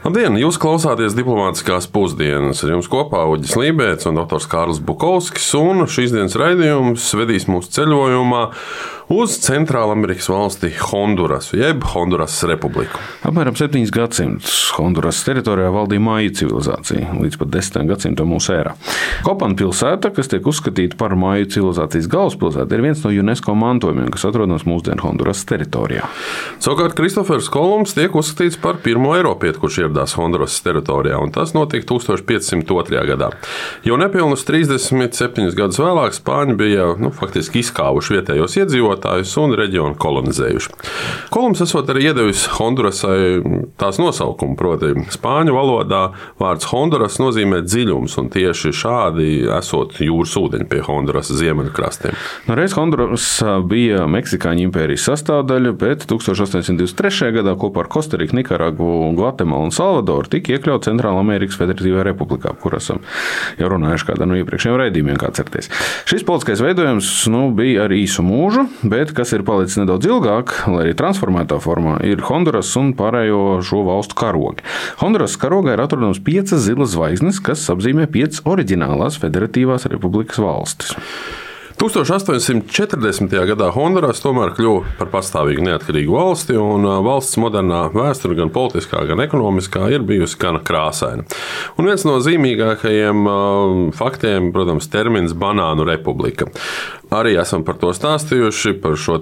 Labdien! Jūs klausāties diplomātiskās pusdienas. Ar jums kopā Uģis Lībēts un dr. Kārls Bukovskis. Un šīs dienas raidījums vedīs mūsu ceļojumā uz Centrālamerikas valsti Hondurasu, jeb Hondurasas republiku. Apmēram 7 gadsimtus Hondurasas teritorijā valdīja māju civilizācija, līdz pat 10. gadsimtam mūsu ērā. Kopana pilsēta, kas tiek uzskatīta par māju civilizācijas galvaspilsētu, ir viens no UNESCO mantojumiem, kas atrodas mūsdienu Hondurasas teritorijā. Savukārt Kristofers Kolumbs tiek uzskatīts par pirmo Eiropietu, kurš ieradās Hondurasas teritorijā, un tas notika 1502. gadā. Jau nepilnus 37 gadus vēlāk Spāņi bija nu, faktiski izkāvuši vietējos iedzīvotājus un reģionu kolonizējuši. Kolumbs esot arī iedevis Hondurasai tās nosaukumu, proti, spāņu valodā vārds Honduras nozīmē dziļums, un tieši šādi esot jūras ūdeņi pie Hondurasas ziemeļkrastiem. No reiz Honduras bija Meksikāņu impērijas sastāvdaļa, bet 1823. gadā kopā ar Kostariku, Nikaragu, Gvatemalu un Salvadoru tika iekļauts Centrāla Amerikas Federatīvajā republikā, kur esam jau runājuši kādā no iepriekšējiem raidījumiem, kā certies. Šis politiskais veidojums nu, bija ar īsu mūžu, bet kas ir palicis nedaudz ilgāk, lai arī transformētā formā, ir Honduras un pārējo šo valstu karogi. Honduras karogā ir atrodams piecas zilas zvaigznes, kas apzīmē piecas oriģinālās Federatīvās republikas valstis. 1840. gadā Honduras tomēr kļuva par pastāvīgu neatkarīgu valsti, un valsts modernā vēsture, gan politiskā, gan ekonomiskā, ir bijusi gana krāsaina. Un viens no zīmīgākajiem faktiem, protams, termins Banānu republika. Arī esam par to stāstījuši, par šo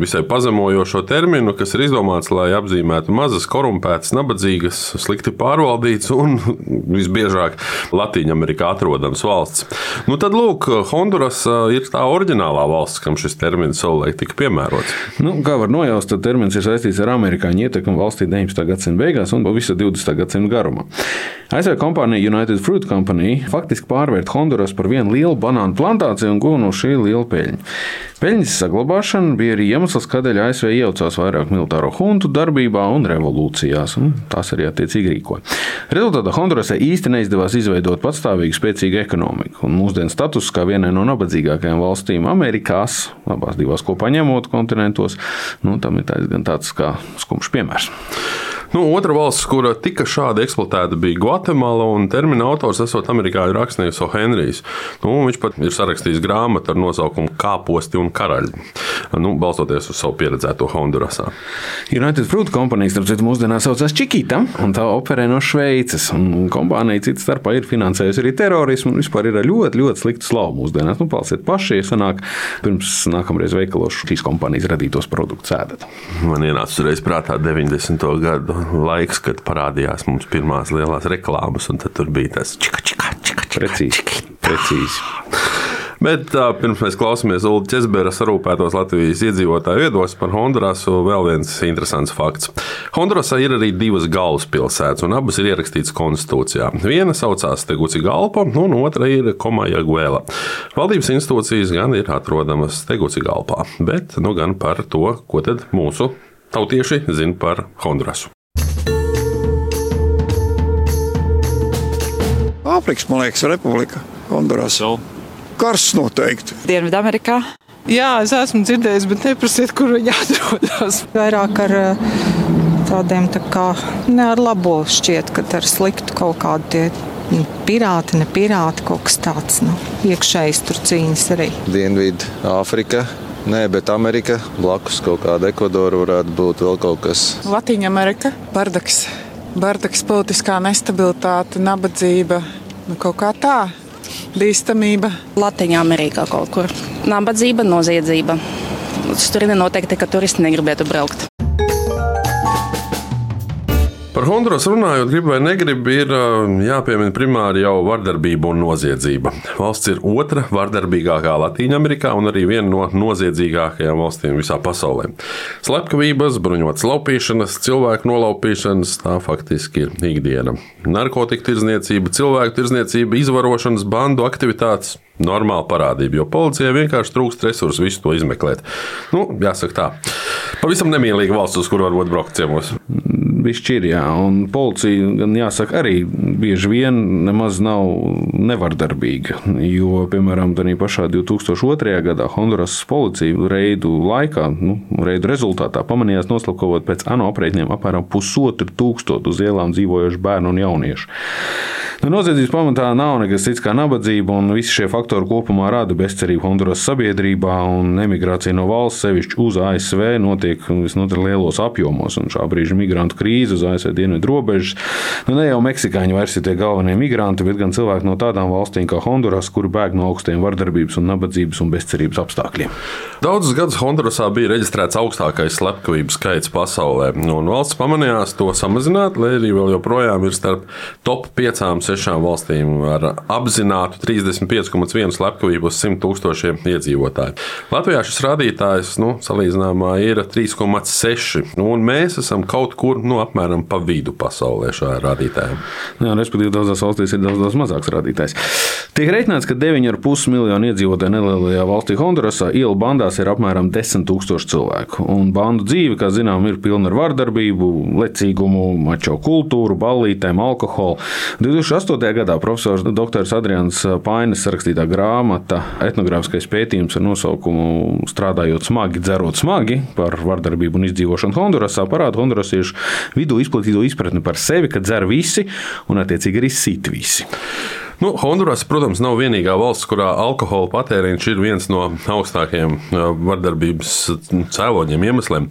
visai pazemojošo terminu, kas ir izdomāts, lai apzīmētu mazas, korumpētas, nabadzīgas, slikti pārvaldītas un visbiežāk Latvijas Amerikā atrodamas valsts. Nu, tad, lūk, Honduras ir tā oriģinālā valsts, kam šis termins savulaik tika piemērots. Nu, kā var nojaust, tad termins ir saistīts ar amerikāņu ietekmi valstī 19. gadsimta beigās un visu 20. gadsimta garumā. ASV kompānija United Fruit Company faktiski pārvērt Honduras par vienu lielu banānu plantāciju un guva no šī liela peļņu. Peļņas saglabāšana bija arī iemesls, kādēļ ASV iejaucās vairāk militāro huntu darbībā un revolūcijās, un tās arī attiecīgi rīkoja. Rezultātā Hondurasai īsti neizdevās izveidot patstāvīgu, spēcīgu ekonomiku, un mūsdienu status kā vienai no nabadzīgākajām valstīm Amerikās, abās divās kopā ņemot kontinentos, nu, tam ir tāds, tāds kā skumjš piemērs. Nu, otra valsts, kura tika šādi eksploatēta, bija Gvatemala, un termina autors esot amerikāņu rakstnieks O'Henrijs. Nu, viņš pat ir sarakstījis grāmatu ar nosaukumu Kāposti un karaļi, nu, balstoties uz savu pieredzēto Hondurasā. United Fruit Company, starp citu, mūsdienās saucās Čikita, un tā operē no Šveices. Kompānija cits starpā ir finansējusi arī terorismu, un vispār ir ļoti, ļoti sliktu slavu mūsdienās. Nu, palsiet paši, ja sanāk, pirms nākamreiz veikalos šīs kompānijas radītos produktus ēdat. Man ienāca uzreiz prātā 90. gadu laiks, kad parādījās mums pirmās lielās reklāmas, un tur bija tas čika, čika, čika, čika, precīzi. precīzi. Bet tā, pirms mēs klausāmies Ulu Česbera sarūpētos Latvijas iedzīvotāju viedokļus par Hondurasu, vēl viens interesants fakts. Hondurasā ir arī divas galvaspilsētas, un abas ir ierakstītas konstitūcijā. Viena saucās Teguci Galpa, un otra ir Komaja Guela. Valdības institūcijas gan ir atrodamas Teguci Galpā, bet nu gan par to, ko tad mūsu tautieši zina par Hondurasu. Āfrikas, man liekas, republika Honduras. Karsts noteikti. Dienvidamerikā. Jā, es esmu dzirdējis, bet neprasiet, kur viņi atrodas. Vairāk ar tādiem tā kā ne ar labo šķiet, ka ar sliktu kaut kādu tie pirāti, ne pirāti, kaut kas tāds nu, iekšējs tur cīņas arī. Dienvidu Āfrika. Nē, bet Amerika blakus kaut kāda Ekvadora varētu būt vēl kaut kas. Latvija Amerika, Bardaks. Bardaks, politiskā nestabilitāte, nabadzība, nu kaut kā tā bīstamība. Latvijā, Amerikā kaut kur. Nabadzība, noziedzība. Tur ir nenoteikti, ka turisti negribētu braukt. Par Honduras runājot, gribi vai negribi, ir jāpiemina primāri jau vardarbība un noziedzība. Valsts ir otra vardarbīgākā Latvijā un arī viena no noziedzīgākajām valstīm visā pasaulē. Slepkavības, bruņotas laupīšanas, cilvēku nolaupīšanas tā faktiski ir ikdiena. Narkotika tirdzniecība, cilvēku tirdzniecība, izvarošanas, bandu aktivitātes normāla parādība, jo policijai vienkārši trūkst resursu visu to izmeklēt. Nu, jāsaka tā. Pavisam nemīlīga valsts, uz kuru varbūt braukt ciemos. Bišķirjā, un policija, gan jāsaka, arī bieži vien nemaz nav nevardarbīga. Jo, piemēram, tādā pašā 2002. gadā Honduras policija reidu laikā, nu, reidu rezultātā pamanījās noslapkavot pēc ANO aprēķiniem apmēram pusotru tūkstotu uz ielām dzīvojušu bērnu un jauniešu. Nu, noziedzības pamatā nav nekas cits kā nabadzība, un visi šie faktori kopumā rada bezcerību Honduras sabiedrībā, un emigrācija no valsts, sevišķi uz ASV, notiek visnotaļ lielos apjomos. Un šā brīža migrantu krīze uz ASV dienvidu robežas. Nu, ne jau meksikāņi vairs ir tie galvenie migranti, bet gan cilvēki no tādām valstīm kā Honduras, kuri bēg no augstiem vardarbības, un nabadzības un bezcerības apstākļiem. Daudzus gadus Hondurasā bija reģistrēts augstākais slepkavību skaits pasaulē, un valsts pamanījās to samazināt, lai arī vēl joprojām ir starp top 5 sešām valstīm ar apzinātu 35,1 slepkavību uz 100 tūkstošiem iedzīvotāju. Latvijā šis rādītājs nu, salīdzināmā ir 3,6. Nu, mēs esam kaut kur nu, apmēram pa vidu pasaulē šajā rādītājā. Jā, respektīvi, daudzās valstīs ir daudz, daudz mazāks rādītājs. Tiek rēķināts, ka 9,5 miljonu iedzīvotāju nelielajā valstī Hondurasā ielu bandās ir apmēram 10 tūkstoši cilvēku. Un bandu dzīve, kā zinām, ir pilna ar vardarbību, lecīgumu, mačo kultūru, ballītēm, alkoholu. 2008. gadā profesors Dr. Adrians Painis rakstītā grāmata etnogrāfiskais pētījums ar nosaukumu Strādājot smagi, dzerot smagi par vardarbību un izdzīvošanu Hondurasā parāda hondurasiešu vidū izplatīto izpratni par sevi, ka dzer visi un attiecīgi arī sit visi. Nu, Honduras, protams, nav vienīgā valsts, kurā alkohola patēriņš ir viens no augstākajiem vardarbības cēloņiem, iemesliem.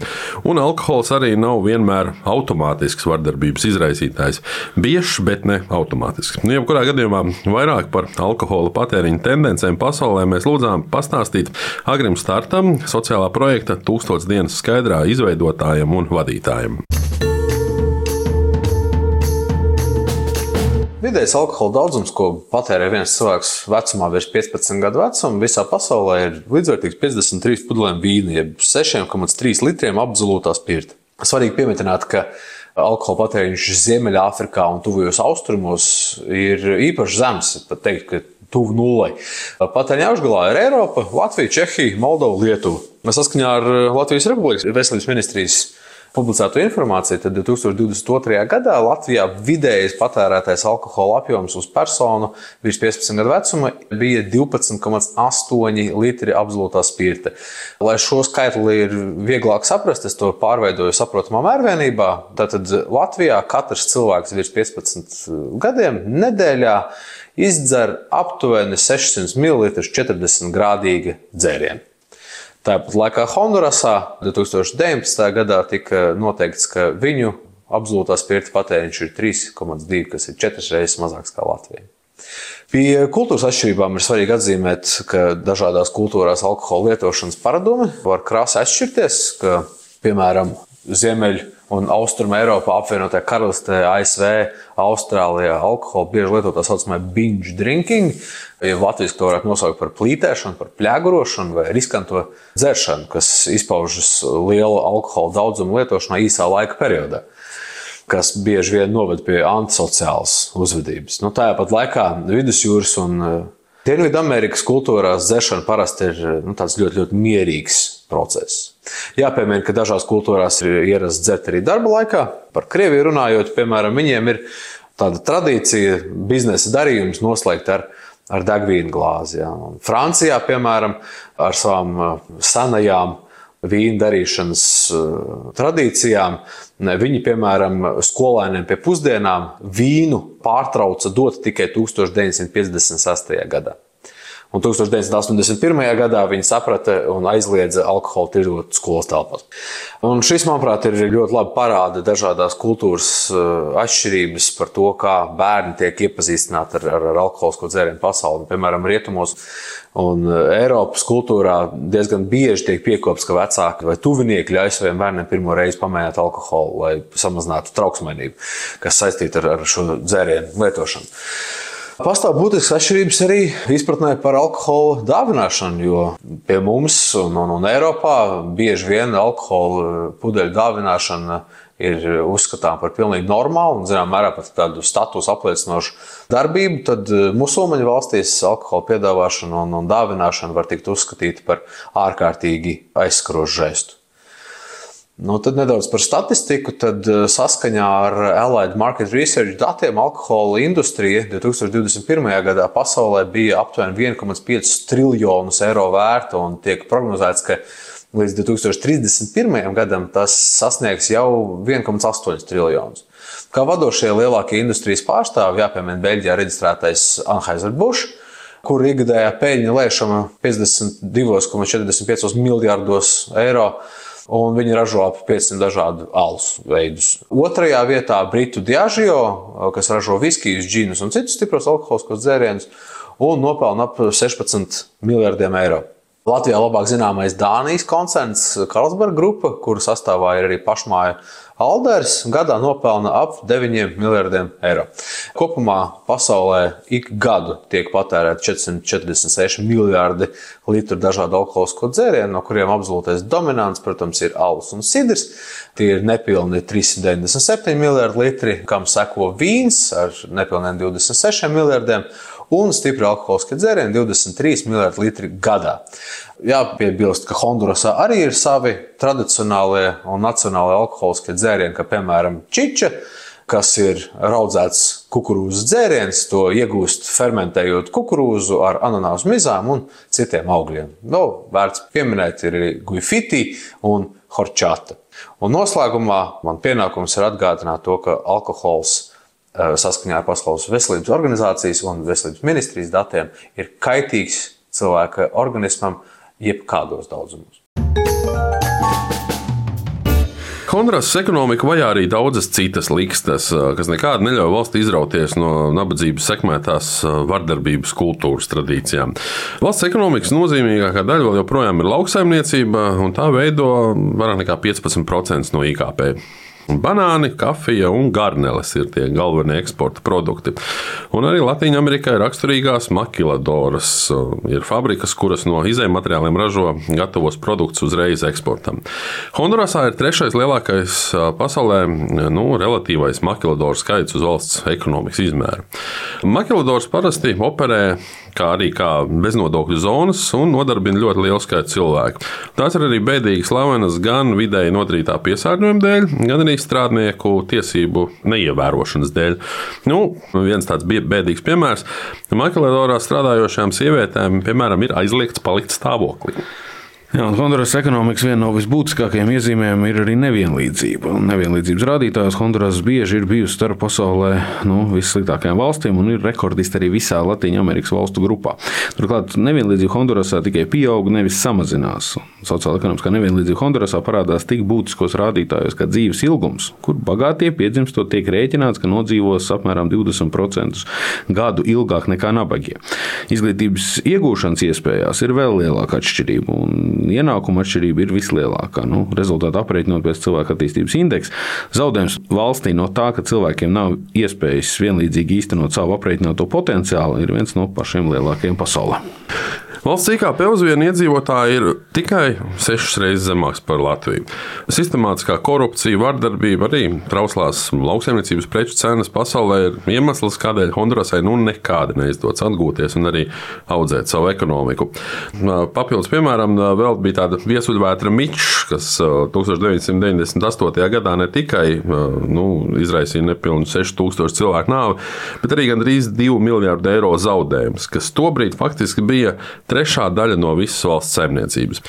Un alkohols arī nav vienmēr automātisks vardarbības izraisītājs. Biežs, bet ne automātisks. Nu, jebkurā gadījumā vairāk par alkohola patēriņa tendencēm pasaulē mēs lūdzām pastāstīt Agrim Startam, sociālā projekta Tūkstots dienas skaidrā izveidotājiem un vadītājiem. Vidējais alkohola daudzums, ko patērē viens cilvēks vecumā virs 15 gadu vecuma, visā pasaulē ir līdzvērtīgs 53 pudelēm vīna, jeb 6,3 litriem absolūtā spirta. Svarīgi pieminēt, ka alkohola patēriņš Ziemeļāfrikā un Tuvajos Austrumos ir īpaši zems. Pat teikt, ka tuvu nulai. Patēriņa augšgalā ir Eiropa, Latvija, Čehija, Moldova, Lietuva. Saskaņā ar Latvijas Republikas veselības ministrijas publicēto informāciju, tad 2022. gadā Latvijā vidējais patērētais alkohola apjoms uz personu virs 15 gadu vecuma bija 12,8 litri absolūtā spirta. Lai šo skaitli ir vieglāk saprast, es to pārveidoju saprotamā mērvienībā. Tātad Latvijā katrs cilvēks virs 15 gadiem nedēļā izdzer aptuveni 600 ml 40 grādīga dzērienu. Tāpat laikā Hondurasā 2019. gadā tika noteikts, ka viņu absolūtā spirta patēriņš ir 3,2, kas ir četras reizes mazāks nekā Latvijā. Pie kultūras atšķirībām ir svarīgi atzīmēt, ka dažādās kultūrās alkohola lietošanas paradumi var krāsa atšķirties. Piemēram, Ziemeļ- un Austrum Eiropā, apvienotajā karalistē, ASV, Austrālijā alkoholu bieži lieto tā saucamā binge drinking. Ja Latvijas to varētu nosaukt par plītēšanu, par plēgurošanu vai riskanto dzeršanu, kas izpaužas lielu alkohola daudzumu lietošanā īsā laika periodā kas bieži vien noved pie antisociālas uzvedības. Nu, Tāpat laikā vidusjūras un uh, Dienvidamerikas kultūrās dzeršana parasti ir nu, ļoti, ļoti mierīgs process. Jāpiemina, ka dažās kultūrās ir ierasts dzert arī darba laikā. Par Krieviju runājot, piemēram, viņiem ir tāda tradīcija, biznesa darījums noslēgt ar, ar degvīnu glāzi. Ja. Francijā, piemēram, ar savām uh, senajām vīna darīšanas uh, tradīcijām. Viņi, piemēram, skolēniem pie pusdienām vīnu pārtrauca dot tikai 1956. gadā. Un 1981. gadā viņi saprata un aizliedza alkoholu tirgot skolas telpās. Un šis, manuprāt, ir ļoti labi parāda dažādas kultūras eh, atšķirības par to, kā bērni tiek iepazīstināti ar, ar, ar alkoholisko dzērienu pasauli. Piemēram, rietumos un eh, Eiropas kultūrā diezgan bieži tiek piekopts, ka vecāki vai tuvinieki ļauj saviem bērniem pirmo reizi pamēģināt alkoholu, lai samazinātu trauksmainību, kas saistīta ar, ar šo dzērienu lietošanu. Pastāv būtisks atšķirības arī izpratnē par alkohola dāvināšanu, jo pie mums un, un, un Eiropā bieži vien alkohola pudeļu dāvināšana ir uzskatām par pilnīgi normālu un, zināmā mērā, pat tādu statusu apliecinošu darbību, tad musulmaņu valstīs alkohola piedāvāšana un, un dāvināšana var tikt uzskatīta par ārkārtīgi aizskarošu žestu. Nu, tad nedaudz par statistiku. Tad eh, saskaņā ar Allied Market Research datiem alkohola industrija 2021. gadā pasaulē bija aptuveni 1,5 triljonus eiro vērta un tiek prognozēts, ka līdz 2031. gadam tas sasniegs jau 1,8 triljonus. Kā vadošie lielākie industrijas pārstāvji, jāpiemina Beļģijā reģistrētais Anheuser-Busch, kur ikgadējā peļņa lēšama 52,45 miljardos eiro un viņi ražo ap 500 dažādu alus veidus. Otrajā vietā Britu Diageo, kas ražo viskijas, džinus un citus stipros alkoholiskos dzērienus, un nopelna ap 16 miljardiem eiro. Latvijā labāk zināmais Dānijas koncerns Karlsberg grupa, kuru sastāvā ir arī pašmāja Alders, gadā nopelna ap 9 miljardiem eiro. Kopumā pasaulē ik gadu tiek patērēta 446 miljardi litru dažādu alkoholisko dzērienu, no kuriem absolūtais dominants, protams, ir alus un sidrs. Tie ir nepilni 397 miljardi litri, kam seko vīns ar nepilniem 26 miljardiem un stipri alkoholiskie dzērieni 23 miljardi litri gadā. Jāpiebilst, ka Hondurasā arī ir savi tradicionālie un nacionālie alkoholiskie dzērieni, kā piemēram čiča kas ir raudzēts kukurūzas dzēriens, to iegūst fermentējot kukurūzu ar ananāsu mizām un citiem augļiem. Nu, vērts pieminēt ir arī guifiti un horčata. Un noslēgumā man pienākums ir atgādināt to, ka alkohols saskaņā ar Pasaules veselības organizācijas un veselības ministrijas datiem, ir kaitīgs cilvēka organismam jebkādos daudzumos. Hondurasas ekonomika vajā arī daudzas citas likstas, eh, kas nekādi neļauj valsts izrauties no nabadzības sekmētās eh, vardarbības kultūras tradīcijām. Valsts ekonomikas nozīmīgākā daļa vēl joprojām ir lauksaimniecība, un tā veido vairāk nekā 15% no IKP. Banāni, kafija un garneles ir tie galvenie eksporta produkti. Un arī Latvijā ir raksturīgās makiladoras. Ir fabrikas, kuras no izējuma materiāliem ražo gatavos produktus uzreiz eksportam. Hondurasā ir trešais lielākais pasaulē nu, relatīvais makiladoru skaits uz valsts ekonomikas izmēru. Makiladors parasti operē kā arī kā beznodokļu zonas un nodarbina ļoti lielu skaitu cilvēku. Tās ir arī bēdīgi slavenas gan vidēji nodarītā piesārņojuma dēļ, gan arī strādnieku tiesību neievērošanas dēļ. Nu, viens tāds bēdīgs piemērs - Makeledorā strādājošām sievietēm, piemēram, ir aizliegts palikt stāvoklī. Jā, Honduras ekonomikas viena no visbūtiskākajām iezīmēm ir arī nevienlīdzība. Un nevienlīdzības rādītājos Honduras bieži ir bijusi starp pasaulē nu, vissliktākajām valstīm un ir rekordisti arī visā Latvijas Amerikas valstu grupā. Turklāt nevienlīdzība Hondurasā tikai pieaug, nevis samazinās. Ekonomiskā nevienlīdzība Hondurasā parādās tik būtiskos rādītājos kā dzīves ilgums, kur bagātie piedzimstot tiek rēķināts, ka nodzīvos apmēram 20% gadu ilgāk nekā nabagie. Izglītības iegūšanas iespējās ir vēl lielāka atšķirība ienākuma atšķirība ir vislielākā. Nu, rezultātā aprēķinot pēc cilvēka attīstības indeksa, zaudējums valstī no tā, ka cilvēkiem nav iespējas vienlīdzīgi īstenot savu aprēķināto potenciālu, ir viens no pašiem lielākajiem pasaulē. Valsts IKP uz vienu iedzīvotāju ir tikai sešas reizes zemāks par Latviju. Sistemātiskā korupcija, vardarbība, arī trauslās lauksaimniecības preču cenas pasaulē ir iemesls, kādēļ Hondurasai nu nekādi neizdodas atgūties un arī audzēt savu ekonomiku. Papildus, piemēram, vēl bija tāda viesuļvētra Mičs, kas 1998. gadā ne tikai nu, izraisīja nepilnu 6000 cilvēku nāvi, bet arī gandrīz 2 miljardu eiro zaudējumus, kas tobrīd faktiski bija trešā daļa no visas valsts saimniecības.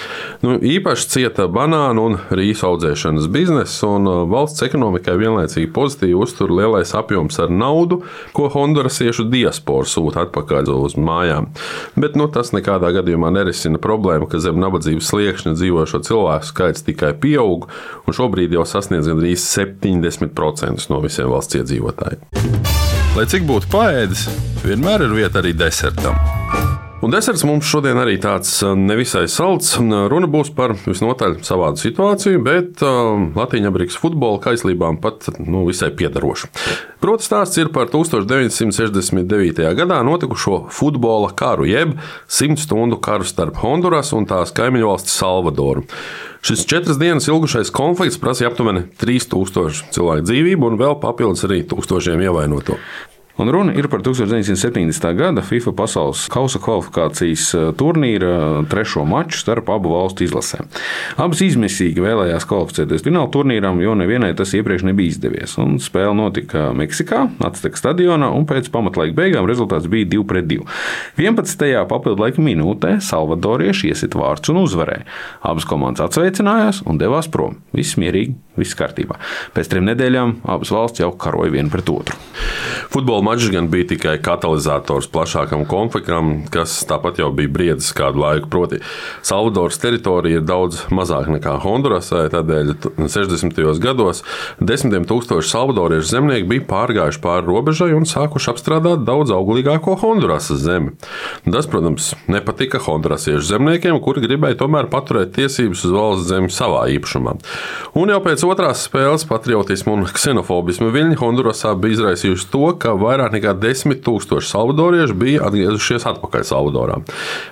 Nu, īpaši cieta banānu un rīsu audzēšanas biznesa, un valsts ekonomikai vienlaicīgi pozitīvi uztur lielais apjoms ar naudu, ko hondurasiešu diaspora sūta atpakaļ uz mājām. Bet nu, tas nekādā gadījumā nerisina problēmu, ka zem nabadzības sliekšņa dzīvojošo cilvēku skaits tikai pieaug, un šobrīd jau sasniedz gandrīz 70% no visiem valsts iedzīvotājiem. Lai cik būtu paēdis, vienmēr ir vieta arī desertam. Un deserts mums šodien arī tāds nevisai salds. Runa būs par visnotaļ savādu situāciju, bet Latvijas Amerikas futbola kaislībām pat nu, visai piedarošu. Proti, stāsts ir par 1969. gadā notikušo futbola karu, jeb 100 stundu karu starp Honduras un tās kaimiņu valsti Salvadoru. Šis četras dienas ilgušais konflikts prasīja aptuveni 3000 cilvēku dzīvību un vēl papildus arī tūkstošiem ievainoto. Un runa ir par 1970. gada FIFA pasaules kausa kvalifikācijas eh, turnīra eh, trešo maču starp abu valstu izlasēm. Abas izmisīgi vēlējās kvalificēties fināla turnīram, jo nevienai tas iepriekš nebija izdevies. Un spēle notika Meksikā, Atsteka stadionā, un pēc pamatlaika beigām rezultāts bija 2-2. 11. papildu laika minūtē Salvadorieši iesit vārds un uzvarēja. Abas komandas atsveicinājās un devās prom. Viss mierīgi, viss kārtībā. Pēc trim nedēļām abas valsts jau karoja viena pret otru. Futbola mačs gan bija tikai katalizators plašākam konfliktam, kas tāpat jau bija briedis kādu laiku. Proti, Salvadoras teritorija ir daudz mazāka nekā Hondurasai, tādēļ 60. gados desmitiem tūkstoši salvadoriešu zemnieki bija pārgājuši pāri robežai un sākuši apstrādāt daudz auglīgāko Hondurasas zemi. Tas, protams, nepatika hondurasiešu zemniekiem, kuri gribēja tomēr paturēt tiesības uz valsts zemi savā īpašumā. Un jau pēc otrās spēles patriotismu un ksenofobismu viļņi Hondurasā bija izraisījuši to, ka vairāk nekā desmit tūkstoši salvadoriešu bija atgriezušies atpakaļ Salvadorā.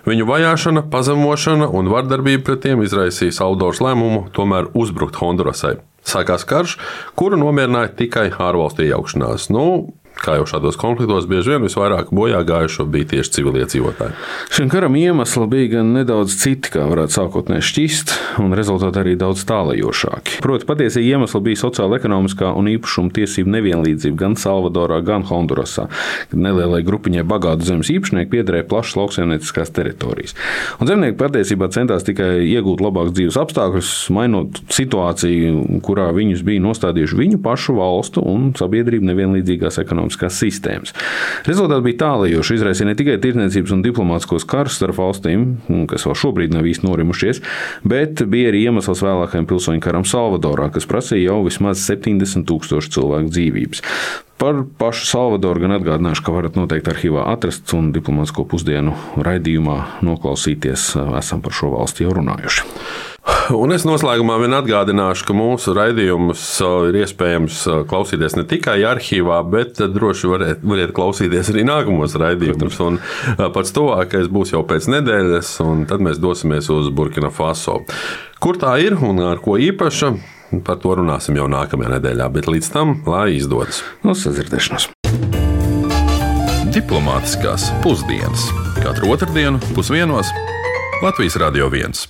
Viņu vajāšana, pazemošana un vardarbība pret tiem izraisīja Salvadoras lēmumu tomēr uzbrukt Hondurasai. Sākās karš, kuru nomierināja tikai ārvalstu iejaukšanās. Nu, kā jau šādos konfliktos, bieži vien visvairāk bojā gājušo bija tieši civiliedzīvotāji. Šim karam iemesli bija gan nedaudz citi, kā varētu sākotnēji šķist, un rezultāti arī daudz tālajošāki. Proti, patiesie iemesli bija sociāla, ekonomiskā un īpašuma tiesību nevienlīdzība gan Salvadorā, gan Hondurasā, kad nelielai grupiņai bagātu zemes īpašnieki piederēja plašas lauksaimnieciskās teritorijas. Un zemnieki patiesībā centās tikai iegūt labākus dzīves apstākļus, mainot situāciju, kurā viņus bija nostādījuši viņu pašu valstu un sabiedrību nevienlīdzīgās ekonomiskās ekonomiskās sistēmas. Rezultāti bija tālajoši, izraisīja ne tikai tirdzniecības un diplomātiskos karus starp valstīm, kas vēl šobrīd nav īsti norimušies, bet bija arī iemesls vēlākajam pilsoņu karam Salvadorā, kas prasīja jau vismaz 70 tūkstošu cilvēku dzīvības. Par pašu Salvadoru gan atgādināšu, ka varat noteikti arhīvā atrast un diplomātsko pusdienu raidījumā noklausīties. Esam par šo valsti jau runājuši. Un es noslēgumā vien atgādināšu, ka mūsu raidījumus ir iespējams klausīties ne tikai arhīvā, bet droši variet, variet klausīties arī nākamos raidījumus. Un pats tuvākais būs jau pēc nedēļas, un tad mēs dosimies uz Burkina Faso. Kur tā ir un ar ko īpaša? Par to runāsim jau nākamajā nedēļā, bet līdz tam, lai izdodas. Uz nu, sadzirdēšanos! Diplomātiskās pusdienas katru otrdienu pusdienos Latvijas Radio 1.